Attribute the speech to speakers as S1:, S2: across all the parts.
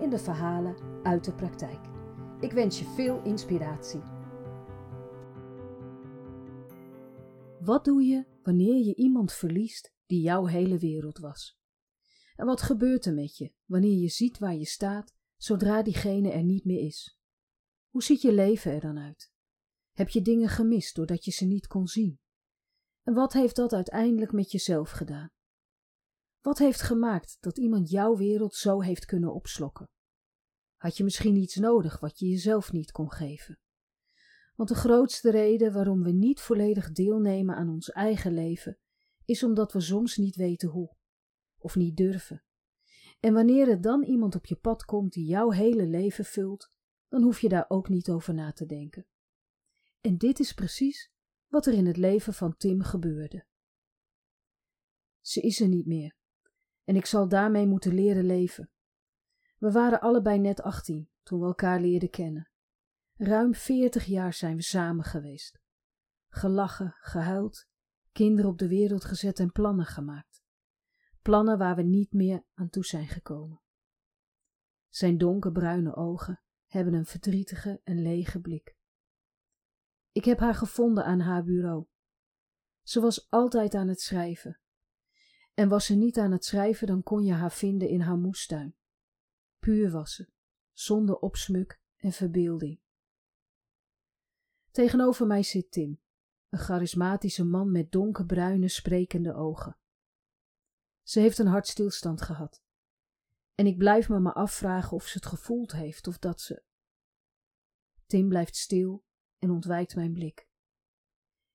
S1: in de verhalen uit de praktijk. Ik wens je veel inspiratie. Wat doe je wanneer je iemand verliest die jouw hele wereld was? En wat gebeurt er met je wanneer je ziet waar je staat zodra diegene er niet meer is? Hoe ziet je leven er dan uit? Heb je dingen gemist doordat je ze niet kon zien? En wat heeft dat uiteindelijk met jezelf gedaan? Wat heeft gemaakt dat iemand jouw wereld zo heeft kunnen opslokken? Had je misschien iets nodig wat je jezelf niet kon geven? Want de grootste reden waarom we niet volledig deelnemen aan ons eigen leven is omdat we soms niet weten hoe of niet durven. En wanneer er dan iemand op je pad komt die jouw hele leven vult, dan hoef je daar ook niet over na te denken. En dit is precies wat er in het leven van Tim gebeurde. Ze is er niet meer en ik zal daarmee moeten leren leven. We waren allebei net achttien toen we elkaar leerden kennen. Ruim veertig jaar zijn we samen geweest. Gelachen, gehuild, kinderen op de wereld gezet en plannen gemaakt. Plannen waar we niet meer aan toe zijn gekomen. Zijn donkerbruine ogen hebben een verdrietige en lege blik. Ik heb haar gevonden aan haar bureau. Ze was altijd aan het schrijven. En was ze niet aan het schrijven, dan kon je haar vinden in haar moestuin. Puur was ze, zonder opsmuk en verbeelding. Tegenover mij zit Tim, een charismatische man met donkerbruine, sprekende ogen. Ze heeft een hartstilstand gehad. En ik blijf me maar afvragen of ze het gevoeld heeft of dat ze. Tim blijft stil en ontwijkt mijn blik.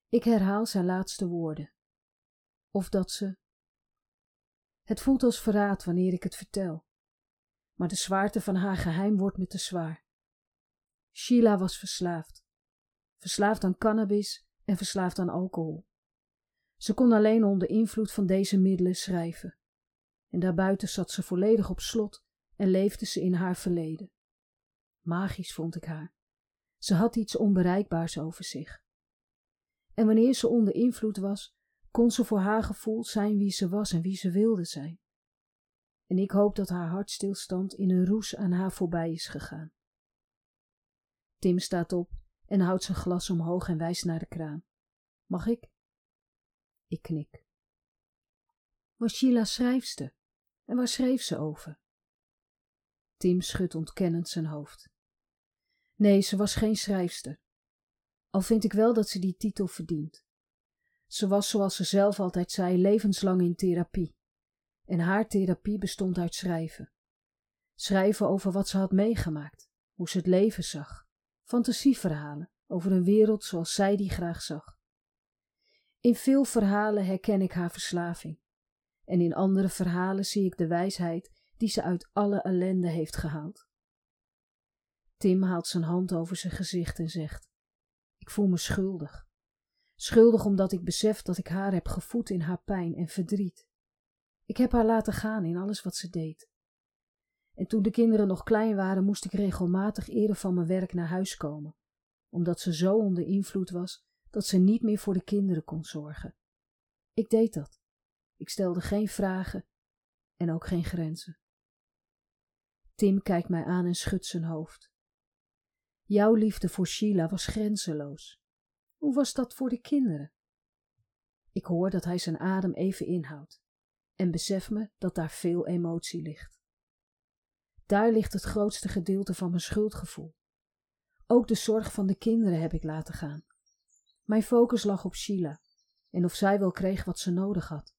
S1: Ik herhaal zijn laatste woorden. Of dat ze. Het voelt als verraad wanneer ik het vertel, maar de zwaarte van haar geheim wordt me te zwaar. Sheila was verslaafd. Verslaafd aan cannabis en verslaafd aan alcohol. Ze kon alleen onder invloed van deze middelen schrijven. En daarbuiten zat ze volledig op slot en leefde ze in haar verleden. Magisch vond ik haar. Ze had iets onbereikbaars over zich. En wanneer ze onder invloed was, kon ze voor haar gevoel zijn wie ze was en wie ze wilde zijn. En ik hoop dat haar hartstilstand in een roes aan haar voorbij is gegaan. Tim staat op en houdt zijn glas omhoog en wijst naar de kraan. Mag ik? Ik knik. Was Sheila schrijfster? En waar schreef ze over? Tim schudt ontkennend zijn hoofd. Nee, ze was geen schrijfster. Al vind ik wel dat ze die titel verdient. Ze was, zoals ze zelf altijd zei, levenslang in therapie. En haar therapie bestond uit schrijven. Schrijven over wat ze had meegemaakt, hoe ze het leven zag, fantasieverhalen over een wereld zoals zij die graag zag. In veel verhalen herken ik haar verslaving, en in andere verhalen zie ik de wijsheid die ze uit alle ellende heeft gehaald. Tim haalt zijn hand over zijn gezicht en zegt: Ik voel me schuldig. Schuldig omdat ik besef dat ik haar heb gevoed in haar pijn en verdriet. Ik heb haar laten gaan in alles wat ze deed. En toen de kinderen nog klein waren, moest ik regelmatig eerder van mijn werk naar huis komen, omdat ze zo onder invloed was dat ze niet meer voor de kinderen kon zorgen. Ik deed dat. Ik stelde geen vragen en ook geen grenzen. Tim kijkt mij aan en schudt zijn hoofd. Jouw liefde voor Sheila was grenzeloos. Hoe was dat voor de kinderen? Ik hoor dat hij zijn adem even inhoudt en besef me dat daar veel emotie ligt. Daar ligt het grootste gedeelte van mijn schuldgevoel. Ook de zorg van de kinderen heb ik laten gaan. Mijn focus lag op Sheila en of zij wel kreeg wat ze nodig had.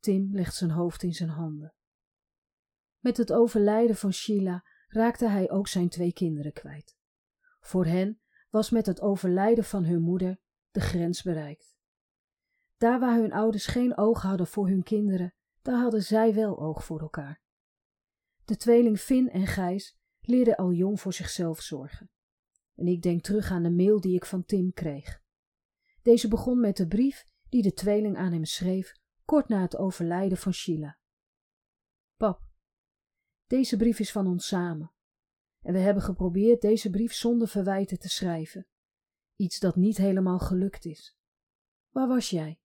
S1: Tim legt zijn hoofd in zijn handen. Met het overlijden van Sheila raakte hij ook zijn twee kinderen kwijt. Voor hen was met het overlijden van hun moeder de grens bereikt. Daar waar hun ouders geen oog hadden voor hun kinderen, daar hadden zij wel oog voor elkaar. De tweeling Finn en Gijs leerden al jong voor zichzelf zorgen. En ik denk terug aan de mail die ik van Tim kreeg. Deze begon met de brief die de tweeling aan hem schreef kort na het overlijden van Sheila. Pap, deze brief is van ons samen. En we hebben geprobeerd deze brief zonder verwijten te schrijven. Iets dat niet helemaal gelukt is. Waar was jij?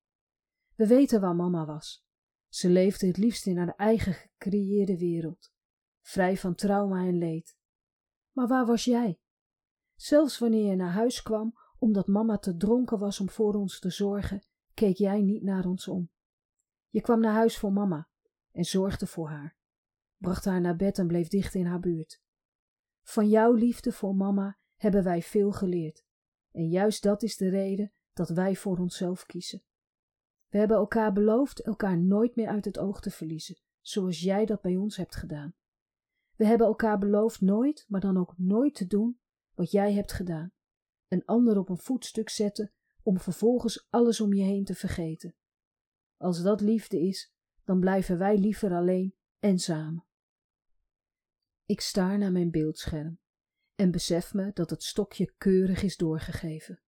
S1: We weten waar mama was. Ze leefde het liefst in haar eigen gecreëerde wereld, vrij van trauma en leed. Maar waar was jij? Zelfs wanneer je naar huis kwam omdat mama te dronken was om voor ons te zorgen, keek jij niet naar ons om. Je kwam naar huis voor mama en zorgde voor haar, bracht haar naar bed en bleef dicht in haar buurt. Van jouw liefde voor mama hebben wij veel geleerd. En juist dat is de reden dat wij voor onszelf kiezen. We hebben elkaar beloofd elkaar nooit meer uit het oog te verliezen, zoals jij dat bij ons hebt gedaan. We hebben elkaar beloofd nooit, maar dan ook nooit te doen wat jij hebt gedaan. Een ander op een voetstuk zetten om vervolgens alles om je heen te vergeten. Als dat liefde is, dan blijven wij liever alleen en samen. Ik staar naar mijn beeldscherm en besef me dat het stokje keurig is doorgegeven.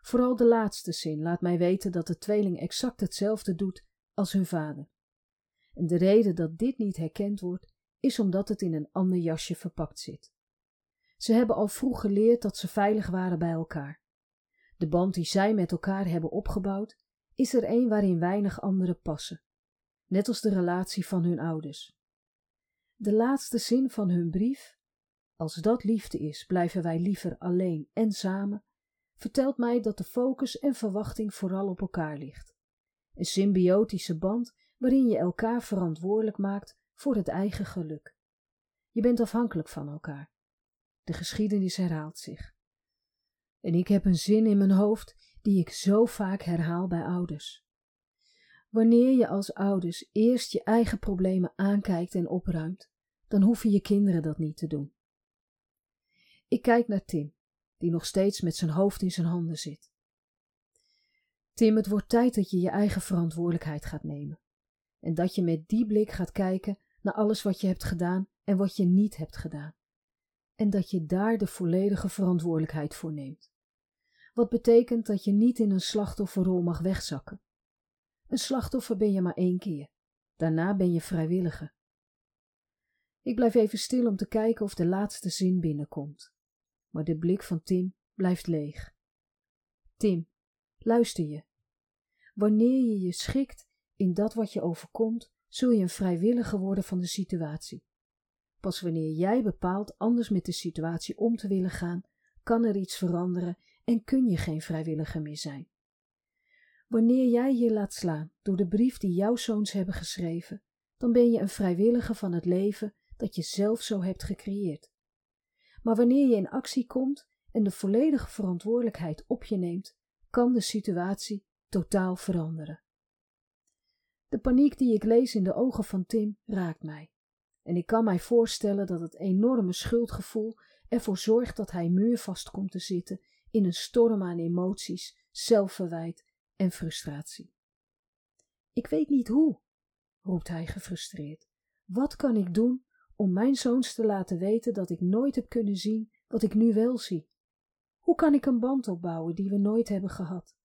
S1: Vooral de laatste zin laat mij weten dat de tweeling exact hetzelfde doet als hun vader. En de reden dat dit niet herkend wordt, is omdat het in een ander jasje verpakt zit. Ze hebben al vroeg geleerd dat ze veilig waren bij elkaar. De band die zij met elkaar hebben opgebouwd, is er een waarin weinig anderen passen, net als de relatie van hun ouders. De laatste zin van hun brief, als dat liefde is, blijven wij liever alleen en samen, vertelt mij dat de focus en verwachting vooral op elkaar ligt. Een symbiotische band waarin je elkaar verantwoordelijk maakt voor het eigen geluk. Je bent afhankelijk van elkaar. De geschiedenis herhaalt zich. En ik heb een zin in mijn hoofd die ik zo vaak herhaal bij ouders. Wanneer je als ouders eerst je eigen problemen aankijkt en opruimt, dan hoeven je kinderen dat niet te doen. Ik kijk naar Tim, die nog steeds met zijn hoofd in zijn handen zit. Tim, het wordt tijd dat je je eigen verantwoordelijkheid gaat nemen. En dat je met die blik gaat kijken naar alles wat je hebt gedaan en wat je niet hebt gedaan. En dat je daar de volledige verantwoordelijkheid voor neemt. Wat betekent dat je niet in een slachtofferrol mag wegzakken. Een slachtoffer ben je maar één keer. Daarna ben je vrijwillige. Ik blijf even stil om te kijken of de laatste zin binnenkomt. Maar de blik van Tim blijft leeg. Tim, luister je. Wanneer je je schikt in dat wat je overkomt, zul je een vrijwillige worden van de situatie. Pas wanneer jij bepaalt anders met de situatie om te willen gaan, kan er iets veranderen en kun je geen vrijwilliger meer zijn. Wanneer jij je laat slaan door de brief die jouw zoons hebben geschreven, dan ben je een vrijwilliger van het leven dat je zelf zo hebt gecreëerd. Maar wanneer je in actie komt en de volledige verantwoordelijkheid op je neemt, kan de situatie totaal veranderen. De paniek die ik lees in de ogen van Tim raakt mij. En ik kan mij voorstellen dat het enorme schuldgevoel ervoor zorgt dat hij muurvast komt te zitten in een storm aan emoties, zelfverwijt en frustratie. Ik weet niet hoe, roept hij gefrustreerd. Wat kan ik doen om mijn zoons te laten weten dat ik nooit heb kunnen zien wat ik nu wel zie? Hoe kan ik een band opbouwen die we nooit hebben gehad?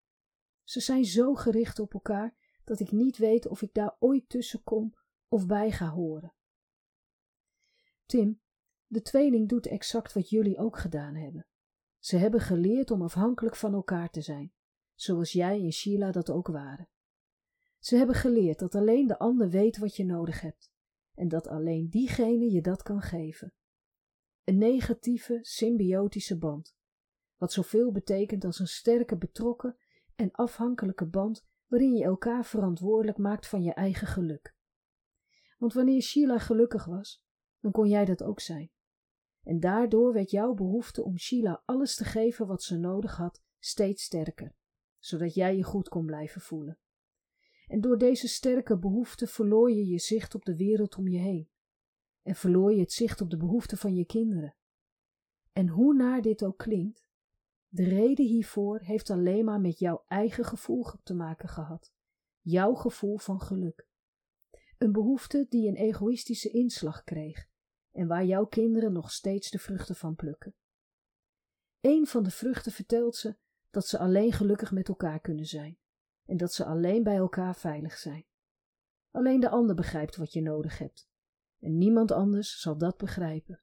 S1: Ze zijn zo gericht op elkaar dat ik niet weet of ik daar ooit tussen kom of bij ga horen. Tim, de tweeling doet exact wat jullie ook gedaan hebben. Ze hebben geleerd om afhankelijk van elkaar te zijn, zoals jij en Sheila dat ook waren. Ze hebben geleerd dat alleen de ander weet wat je nodig hebt en dat alleen diegene je dat kan geven. Een negatieve, symbiotische band, wat zoveel betekent als een sterke betrokken en afhankelijke band waarin je elkaar verantwoordelijk maakt van je eigen geluk. Want wanneer Sheila gelukkig was, dan kon jij dat ook zijn. En daardoor werd jouw behoefte om Sheila alles te geven wat ze nodig had steeds sterker, zodat jij je goed kon blijven voelen. En door deze sterke behoefte verloor je je zicht op de wereld om je heen. En verloor je het zicht op de behoeften van je kinderen. En hoe naar dit ook klinkt, de reden hiervoor heeft alleen maar met jouw eigen gevoel te maken gehad. Jouw gevoel van geluk. Een behoefte die een egoïstische inslag kreeg en waar jouw kinderen nog steeds de vruchten van plukken. Een van de vruchten vertelt ze dat ze alleen gelukkig met elkaar kunnen zijn en dat ze alleen bij elkaar veilig zijn. Alleen de ander begrijpt wat je nodig hebt en niemand anders zal dat begrijpen.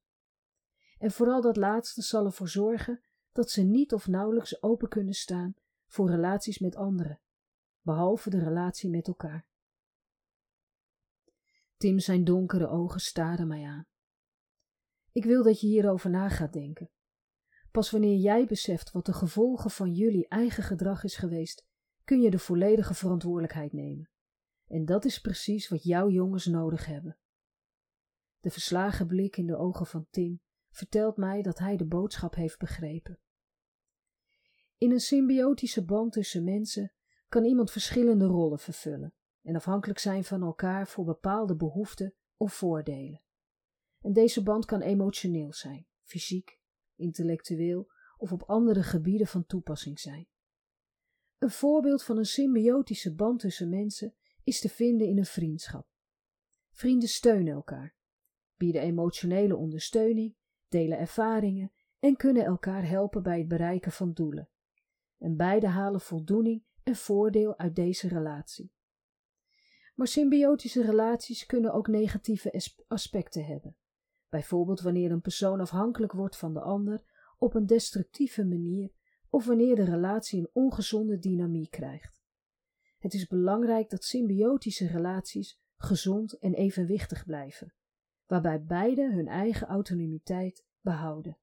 S1: En vooral dat laatste zal ervoor zorgen dat ze niet of nauwelijks open kunnen staan voor relaties met anderen, behalve de relatie met elkaar. Tim zijn donkere ogen staren mij aan. Ik wil dat je hierover na gaat denken. Pas wanneer jij beseft wat de gevolgen van jullie eigen gedrag is geweest, kun je de volledige verantwoordelijkheid nemen. En dat is precies wat jouw jongens nodig hebben. De verslagen blik in de ogen van Tim vertelt mij dat hij de boodschap heeft begrepen. In een symbiotische band tussen mensen kan iemand verschillende rollen vervullen en afhankelijk zijn van elkaar voor bepaalde behoeften of voordelen. En deze band kan emotioneel zijn, fysiek, intellectueel of op andere gebieden van toepassing zijn. Een voorbeeld van een symbiotische band tussen mensen is te vinden in een vriendschap. Vrienden steunen elkaar, bieden emotionele ondersteuning, delen ervaringen en kunnen elkaar helpen bij het bereiken van doelen. En beide halen voldoening en voordeel uit deze relatie. Maar symbiotische relaties kunnen ook negatieve aspecten hebben. Bijvoorbeeld wanneer een persoon afhankelijk wordt van de ander op een destructieve manier of wanneer de relatie een ongezonde dynamiek krijgt. Het is belangrijk dat symbiotische relaties gezond en evenwichtig blijven, waarbij beide hun eigen autonomiteit behouden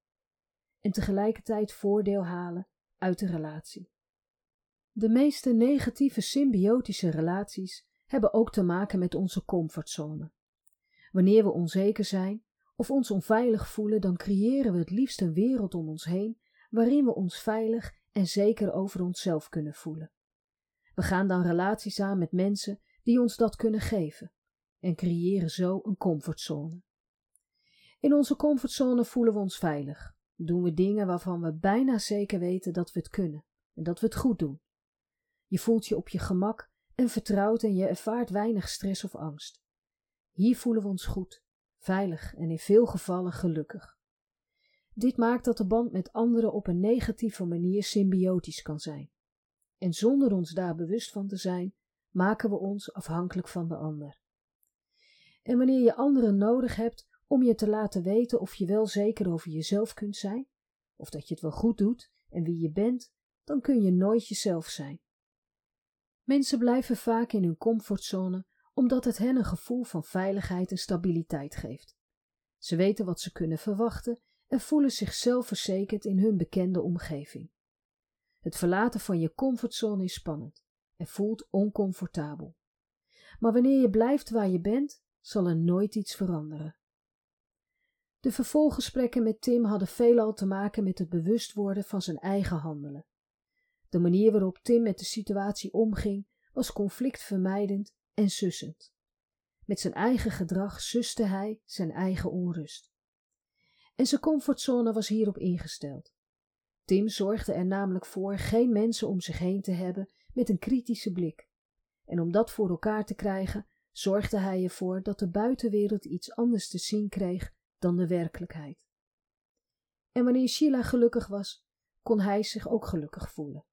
S1: en tegelijkertijd voordeel halen uit de relatie. De meeste negatieve symbiotische relaties hebben ook te maken met onze comfortzone. Wanneer we onzeker zijn of ons onveilig voelen, dan creëren we het liefst een wereld om ons heen waarin we ons veilig en zeker over onszelf kunnen voelen. We gaan dan relaties aan met mensen die ons dat kunnen geven en creëren zo een comfortzone. In onze comfortzone voelen we ons veilig, doen we dingen waarvan we bijna zeker weten dat we het kunnen en dat we het goed doen. Je voelt je op je gemak en vertrouwd en je ervaart weinig stress of angst. Hier voelen we ons goed, veilig en in veel gevallen gelukkig. Dit maakt dat de band met anderen op een negatieve manier symbiotisch kan zijn. En zonder ons daar bewust van te zijn, maken we ons afhankelijk van de ander. En wanneer je anderen nodig hebt om je te laten weten of je wel zeker over jezelf kunt zijn, of dat je het wel goed doet en wie je bent, dan kun je nooit jezelf zijn. Mensen blijven vaak in hun comfortzone omdat het hen een gevoel van veiligheid en stabiliteit geeft. Ze weten wat ze kunnen verwachten en voelen zich zelfverzekerd in hun bekende omgeving. Het verlaten van je comfortzone is spannend en voelt oncomfortabel. Maar wanneer je blijft waar je bent, zal er nooit iets veranderen. De vervolggesprekken met Tim hadden veelal te maken met het bewust worden van zijn eigen handelen. De manier waarop Tim met de situatie omging was conflictvermijdend en sussend. Met zijn eigen gedrag suste hij zijn eigen onrust. En zijn comfortzone was hierop ingesteld. Tim zorgde er namelijk voor geen mensen om zich heen te hebben met een kritische blik. En om dat voor elkaar te krijgen, zorgde hij ervoor dat de buitenwereld iets anders te zien kreeg dan de werkelijkheid. En wanneer Sheila gelukkig was, kon hij zich ook gelukkig voelen.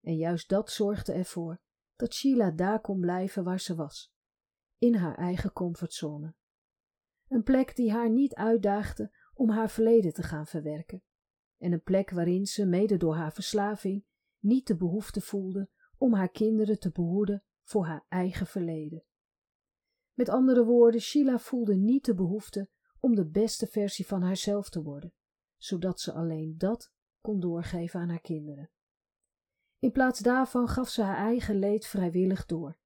S1: En juist dat zorgde ervoor dat Sheila daar kon blijven waar ze was, in haar eigen comfortzone. Een plek die haar niet uitdaagde om haar verleden te gaan verwerken, en een plek waarin ze, mede door haar verslaving, niet de behoefte voelde om haar kinderen te behoeden voor haar eigen verleden. Met andere woorden, Sheila voelde niet de behoefte om de beste versie van haarzelf te worden, zodat ze alleen dat kon doorgeven aan haar kinderen. In plaats daarvan gaf ze haar eigen leed vrijwillig door.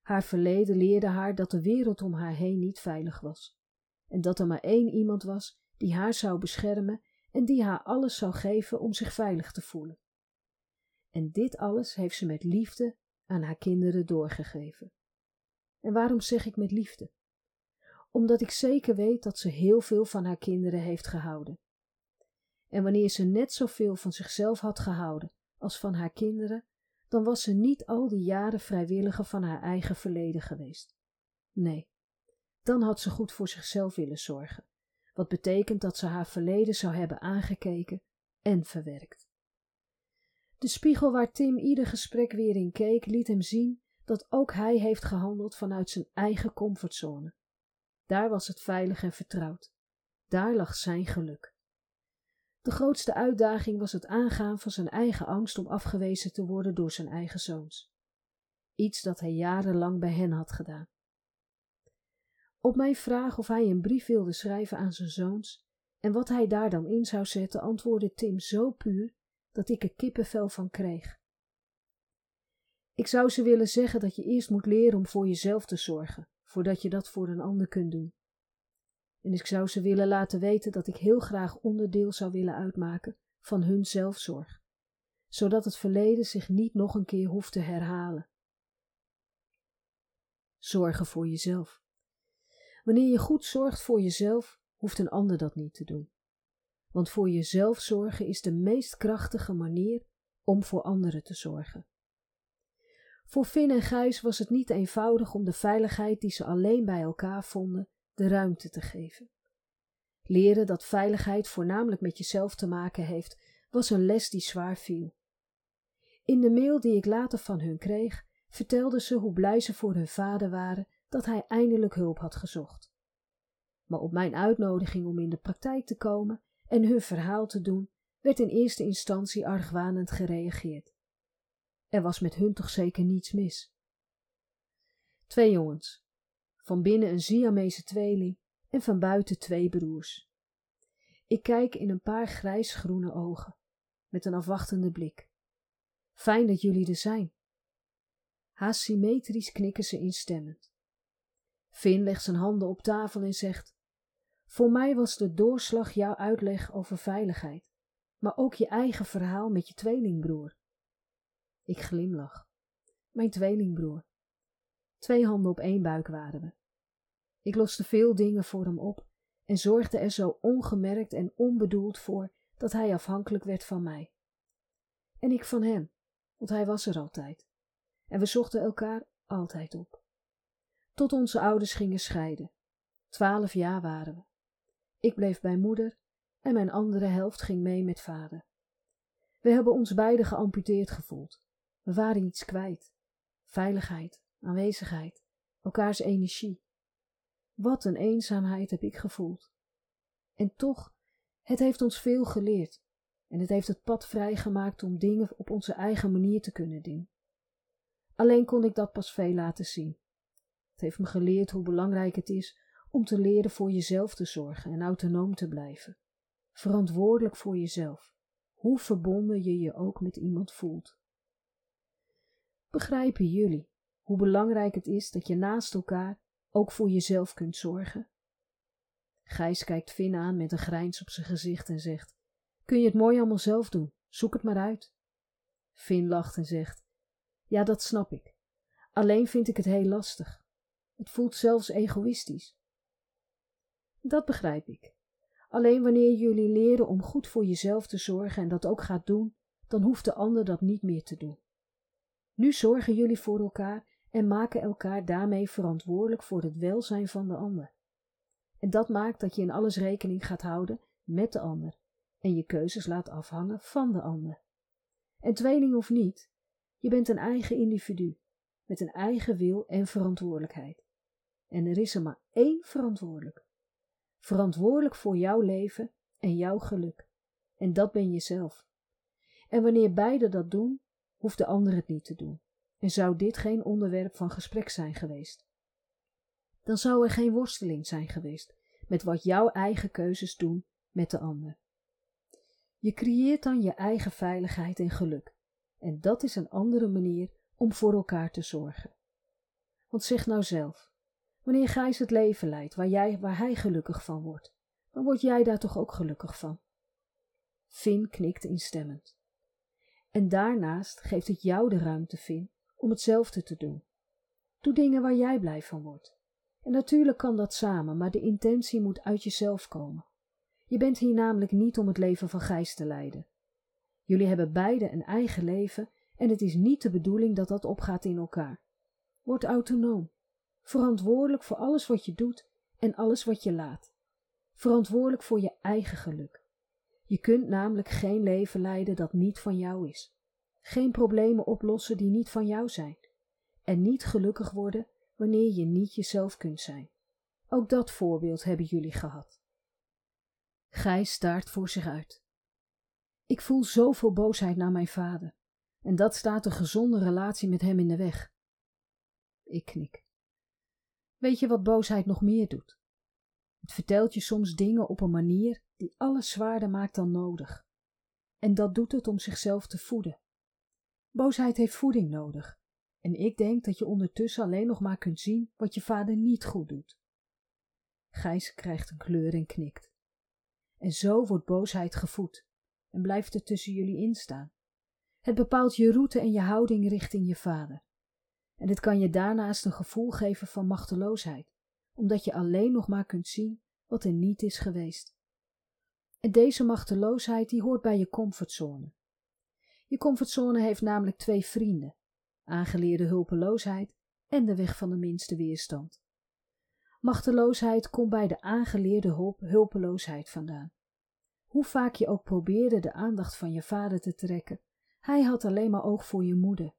S1: Haar verleden leerde haar dat de wereld om haar heen niet veilig was, en dat er maar één iemand was die haar zou beschermen en die haar alles zou geven om zich veilig te voelen. En dit alles heeft ze met liefde aan haar kinderen doorgegeven. En waarom zeg ik met liefde? Omdat ik zeker weet dat ze heel veel van haar kinderen heeft gehouden. En wanneer ze net zoveel van zichzelf had gehouden als van haar kinderen, dan was ze niet al die jaren vrijwilliger van haar eigen verleden geweest. Nee, dan had ze goed voor zichzelf willen zorgen, wat betekent dat ze haar verleden zou hebben aangekeken en verwerkt. De spiegel waar Tim ieder gesprek weer in keek, liet hem zien dat ook hij heeft gehandeld vanuit zijn eigen comfortzone. Daar was het veilig en vertrouwd. Daar lag zijn geluk. De grootste uitdaging was het aangaan van zijn eigen angst om afgewezen te worden door zijn eigen zoons. Iets dat hij jarenlang bij hen had gedaan. Op mijn vraag of hij een brief wilde schrijven aan zijn zoons en wat hij daar dan in zou zetten, antwoordde Tim zo puur dat ik er kippenvel van kreeg. Ik zou ze willen zeggen dat je eerst moet leren om voor jezelf te zorgen, voordat je dat voor een ander kunt doen. En ik zou ze willen laten weten dat ik heel graag onderdeel zou willen uitmaken van hun zelfzorg, zodat het verleden zich niet nog een keer hoeft te herhalen. Zorgen voor jezelf. Wanneer je goed zorgt voor jezelf, hoeft een ander dat niet te doen. Want voor jezelf zorgen is de meest krachtige manier om voor anderen te zorgen. Voor Finn en Gijs was het niet eenvoudig om de veiligheid die ze alleen bij elkaar vonden, de ruimte te geven. Leren dat veiligheid voornamelijk met jezelf te maken heeft, was een les die zwaar viel. In de mail die ik later van hun kreeg, vertelden ze hoe blij ze voor hun vader waren dat hij eindelijk hulp had gezocht. Maar op mijn uitnodiging om in de praktijk te komen en hun verhaal te doen, werd in eerste instantie argwanend gereageerd. Er was met hun toch zeker niets mis. Twee jongens, van binnen een Siamese tweeling en van buiten twee broers. Ik kijk in een paar grijsgroene ogen, met een afwachtende blik. Fijn dat jullie er zijn. Haast symmetrisch knikken ze instemmend. Finn legt zijn handen op tafel en zegt: Voor mij was de doorslag jouw uitleg over veiligheid, maar ook je eigen verhaal met je tweelingbroer. Ik glimlach. Mijn tweelingbroer. Twee handen op één buik waren we. Ik loste veel dingen voor hem op en zorgde er zo ongemerkt en onbedoeld voor dat hij afhankelijk werd van mij. En ik van hem, want hij was er altijd. En we zochten elkaar altijd op. Tot onze ouders gingen scheiden. Twaalf jaar waren we. Ik bleef bij moeder en mijn andere helft ging mee met vader. We hebben ons beiden geamputeerd gevoeld. We waren iets kwijt. Veiligheid, aanwezigheid, elkaars energie. Wat een eenzaamheid heb ik gevoeld. En toch, het heeft ons veel geleerd en het heeft het pad vrijgemaakt om dingen op onze eigen manier te kunnen doen. Alleen kon ik dat pas veel laten zien. Heeft me geleerd hoe belangrijk het is om te leren voor jezelf te zorgen en autonoom te blijven. Verantwoordelijk voor jezelf, hoe verbonden je je ook met iemand voelt. Begrijpen jullie hoe belangrijk het is dat je naast elkaar ook voor jezelf kunt zorgen? Gijs kijkt Finn aan met een grijns op zijn gezicht en zegt: Kun je het mooi allemaal zelf doen? Zoek het maar uit. Finn lacht en zegt: Ja, dat snap ik. Alleen vind ik het heel lastig. Het voelt zelfs egoïstisch. Dat begrijp ik. Alleen wanneer jullie leren om goed voor jezelf te zorgen en dat ook gaat doen, dan hoeft de ander dat niet meer te doen. Nu zorgen jullie voor elkaar en maken elkaar daarmee verantwoordelijk voor het welzijn van de ander. En dat maakt dat je in alles rekening gaat houden met de ander en je keuzes laat afhangen van de ander. En tweeling of niet, je bent een eigen individu met een eigen wil en verantwoordelijkheid. En er is er maar één verantwoordelijk. Verantwoordelijk voor jouw leven en jouw geluk. En dat ben je zelf. En wanneer beide dat doen, hoeft de ander het niet te doen. En zou dit geen onderwerp van gesprek zijn geweest. Dan zou er geen worsteling zijn geweest met wat jouw eigen keuzes doen met de ander. Je creëert dan je eigen veiligheid en geluk. En dat is een andere manier om voor elkaar te zorgen. Want zeg nou zelf, wanneer Gijs het leven leidt waar, jij, waar hij gelukkig van wordt, dan word jij daar toch ook gelukkig van? Finn knikt instemmend. En daarnaast geeft het jou de ruimte, Finn, om hetzelfde te doen. Doe dingen waar jij blij van wordt. En natuurlijk kan dat samen, maar de intentie moet uit jezelf komen. Je bent hier namelijk niet om het leven van Gijs te leiden. Jullie hebben beide een eigen leven en het is niet de bedoeling dat dat opgaat in elkaar. Word autonoom, verantwoordelijk voor alles wat je doet en alles wat je laat. verantwoordelijk voor je eigen geluk. Je kunt namelijk geen leven leiden dat niet van jou is. Geen problemen oplossen die niet van jou zijn. En niet gelukkig worden wanneer je niet jezelf kunt zijn. Ook dat voorbeeld hebben jullie gehad. Gijs staart voor zich uit. Ik voel zoveel boosheid naar mijn vader. En dat staat een gezonde relatie met hem in de weg. Ik knik. Weet je wat boosheid nog meer doet? Het vertelt je soms dingen op een manier die alles zwaarder maakt dan nodig. En dat doet het om zichzelf te voeden. Boosheid heeft voeding nodig. En ik denk dat je ondertussen alleen nog maar kunt zien wat je vader niet goed doet. Gijs krijgt een kleur en knikt. En zo wordt boosheid gevoed en blijft er tussen jullie instaan. Het bepaalt je route en je houding richting je vader. En het kan je daarnaast een gevoel geven van machteloosheid, omdat je alleen nog maar kunt zien wat er niet is geweest. En deze machteloosheid die hoort bij je comfortzone. Je comfortzone heeft namelijk twee vrienden: aangeleerde hulpeloosheid en de weg van de minste weerstand. Machteloosheid komt bij de aangeleerde hulp, hulpeloosheid vandaan. Hoe vaak je ook probeerde de aandacht van je vader te trekken, hij had alleen maar oog voor je moeder.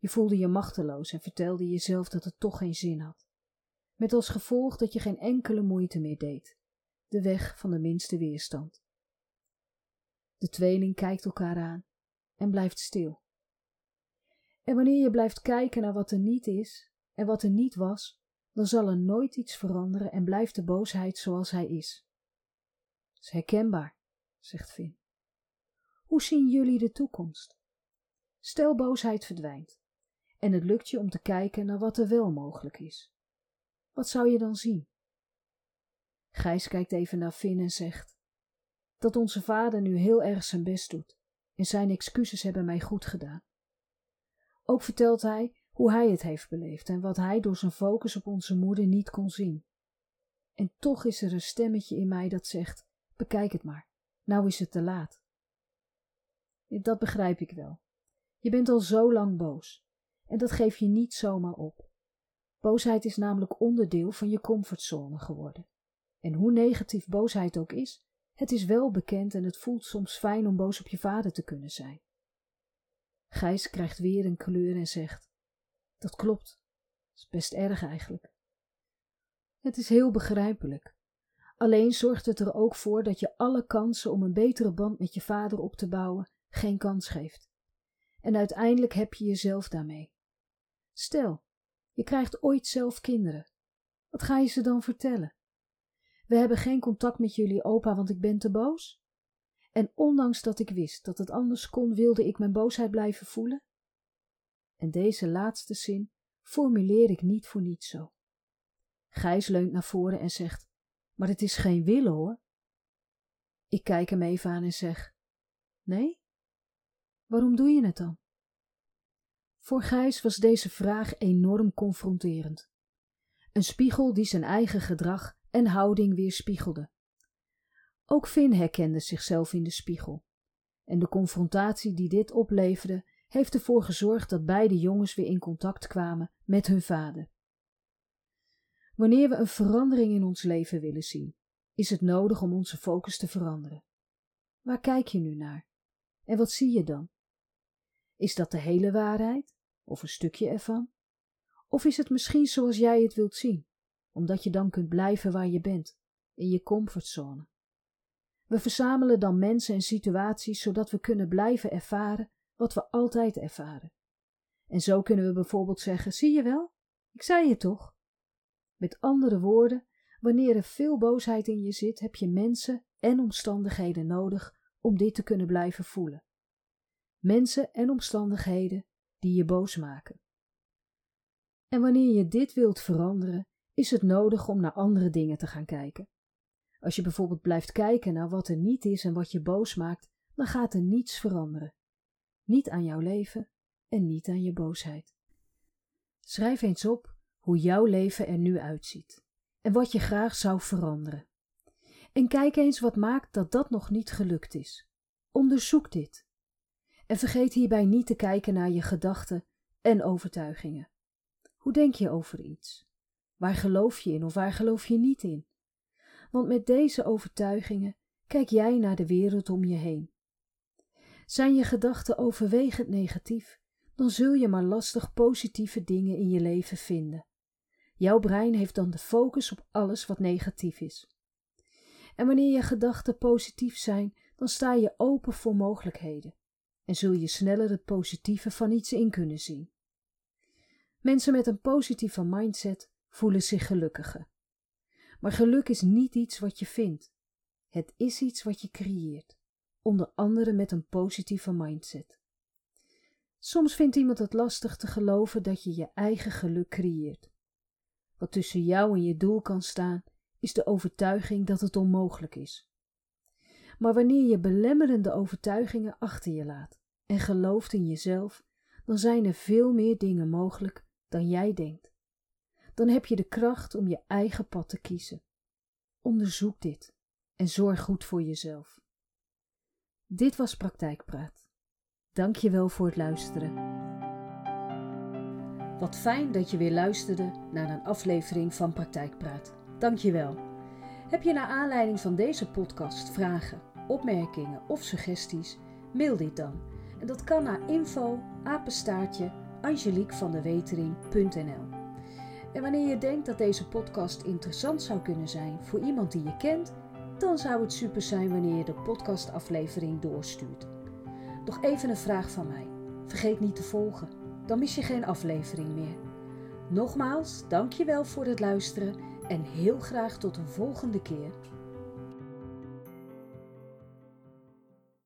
S1: Je voelde je machteloos en vertelde jezelf dat het toch geen zin had. Met als gevolg dat je geen enkele moeite meer deed. De weg van de minste weerstand. De tweeling kijkt elkaar aan en blijft stil. En wanneer je blijft kijken naar wat er niet is en wat er niet was, dan zal er nooit iets veranderen en blijft de boosheid zoals hij is. Is herkenbaar, zegt Finn. Hoe zien jullie de toekomst? Stel boosheid verdwijnt en het lukt je om te kijken naar wat er wel mogelijk is. Wat zou je dan zien? Gijs kijkt even naar Finn en zegt dat onze vader nu heel erg zijn best doet en zijn excuses hebben mij goed gedaan. Ook vertelt hij hoe hij het heeft beleefd en wat hij door zijn focus op onze moeder niet kon zien. En toch is er een stemmetje in mij dat zegt: bekijk het maar, nou is het te laat. Dat begrijp ik wel. Je bent al zo lang boos en dat geef je niet zomaar op. Boosheid is namelijk onderdeel van je comfortzone geworden. En hoe negatief boosheid ook is, het is wel bekend en het voelt soms fijn om boos op je vader te kunnen zijn. Gijs krijgt weer een kleur en zegt: Dat klopt. Dat is best erg eigenlijk. Het is heel begrijpelijk. Alleen zorgt het er ook voor dat je alle kansen om een betere band met je vader op te bouwen geen kans geeft. En uiteindelijk heb je jezelf daarmee. Stel, je krijgt ooit zelf kinderen. Wat ga je ze dan vertellen? We hebben geen contact met jullie opa, want ik ben te boos? En ondanks dat ik wist dat het anders kon, wilde ik mijn boosheid blijven voelen? En deze laatste zin formuleer ik niet voor niets zo. Gijs leunt naar voren en zegt: Maar het is geen willen hoor. Ik kijk hem even aan en zeg: Nee? Waarom doe je het dan? Voor Gijs was deze vraag enorm confronterend. Een spiegel die zijn eigen gedrag en houding weerspiegelde. Ook Finn herkende zichzelf in de spiegel. En de confrontatie die dit opleverde, heeft ervoor gezorgd dat beide jongens weer in contact kwamen met hun vader. Wanneer we een verandering in ons leven willen zien, is het nodig om onze focus te veranderen. Waar kijk je nu naar? En wat zie je dan? Is dat de hele waarheid of een stukje ervan? Of is het misschien zoals jij het wilt zien, omdat je dan kunt blijven waar je bent, in je comfortzone? We verzamelen dan mensen en situaties zodat we kunnen blijven ervaren wat we altijd ervaren. En zo kunnen we bijvoorbeeld zeggen: Zie je wel, ik zei je toch? Met andere woorden, wanneer er veel boosheid in je zit, heb je mensen en omstandigheden nodig om dit te kunnen blijven voelen mensen en omstandigheden die je boos maken. En wanneer je dit wilt veranderen, is het nodig om naar andere dingen te gaan kijken. Als je bijvoorbeeld blijft kijken naar wat er niet is en wat je boos maakt, dan gaat er niets veranderen. Niet aan jouw leven en niet aan je boosheid. Schrijf eens op hoe jouw leven er nu uitziet en wat je graag zou veranderen. En kijk eens wat maakt dat dat nog niet gelukt is. Onderzoek dit en vergeet hierbij niet te kijken naar je gedachten en overtuigingen. Hoe denk je over iets? Waar geloof je in of waar geloof je niet in? want met deze overtuigingen kijk jij naar de wereld om je heen. Zijn je gedachten overwegend negatief, dan zul je maar lastig positieve dingen in je leven vinden. Jouw brein heeft dan de focus op alles wat negatief is. En wanneer je gedachten positief zijn, dan sta je open voor mogelijkheden en zul je sneller het positieve van iets in kunnen zien. Mensen met een positieve mindset voelen zich gelukkiger. Maar geluk is niet iets wat je vindt. Het is iets wat je creëert, onder andere met een positieve mindset. Soms vindt iemand het lastig te geloven dat je je eigen geluk creëert. Wat tussen jou en je doel kan staan, is de overtuiging dat het onmogelijk is. Maar wanneer je belemmerende overtuigingen achter je laat en gelooft in jezelf, dan zijn er veel meer dingen mogelijk dan jij denkt. Dan heb je de kracht om je eigen pad te kiezen. Onderzoek dit en zorg goed voor jezelf. Dit was Praktijkpraat. Dank je wel voor het luisteren. Wat fijn dat je weer luisterde naar een aflevering van Praktijkpraat. Dank je wel. Heb je naar aanleiding van deze podcast vragen, opmerkingen of suggesties? Mail dit dan. En dat kan naar info apenstaartje En wanneer je denkt dat deze podcast interessant zou kunnen zijn voor iemand die je kent, dan zou het super zijn wanneer je de podcastaflevering doorstuurt. Nog even een vraag van mij. Vergeet niet te volgen, dan mis je geen aflevering meer. Nogmaals, dankjewel voor het luisteren en heel graag tot een volgende keer.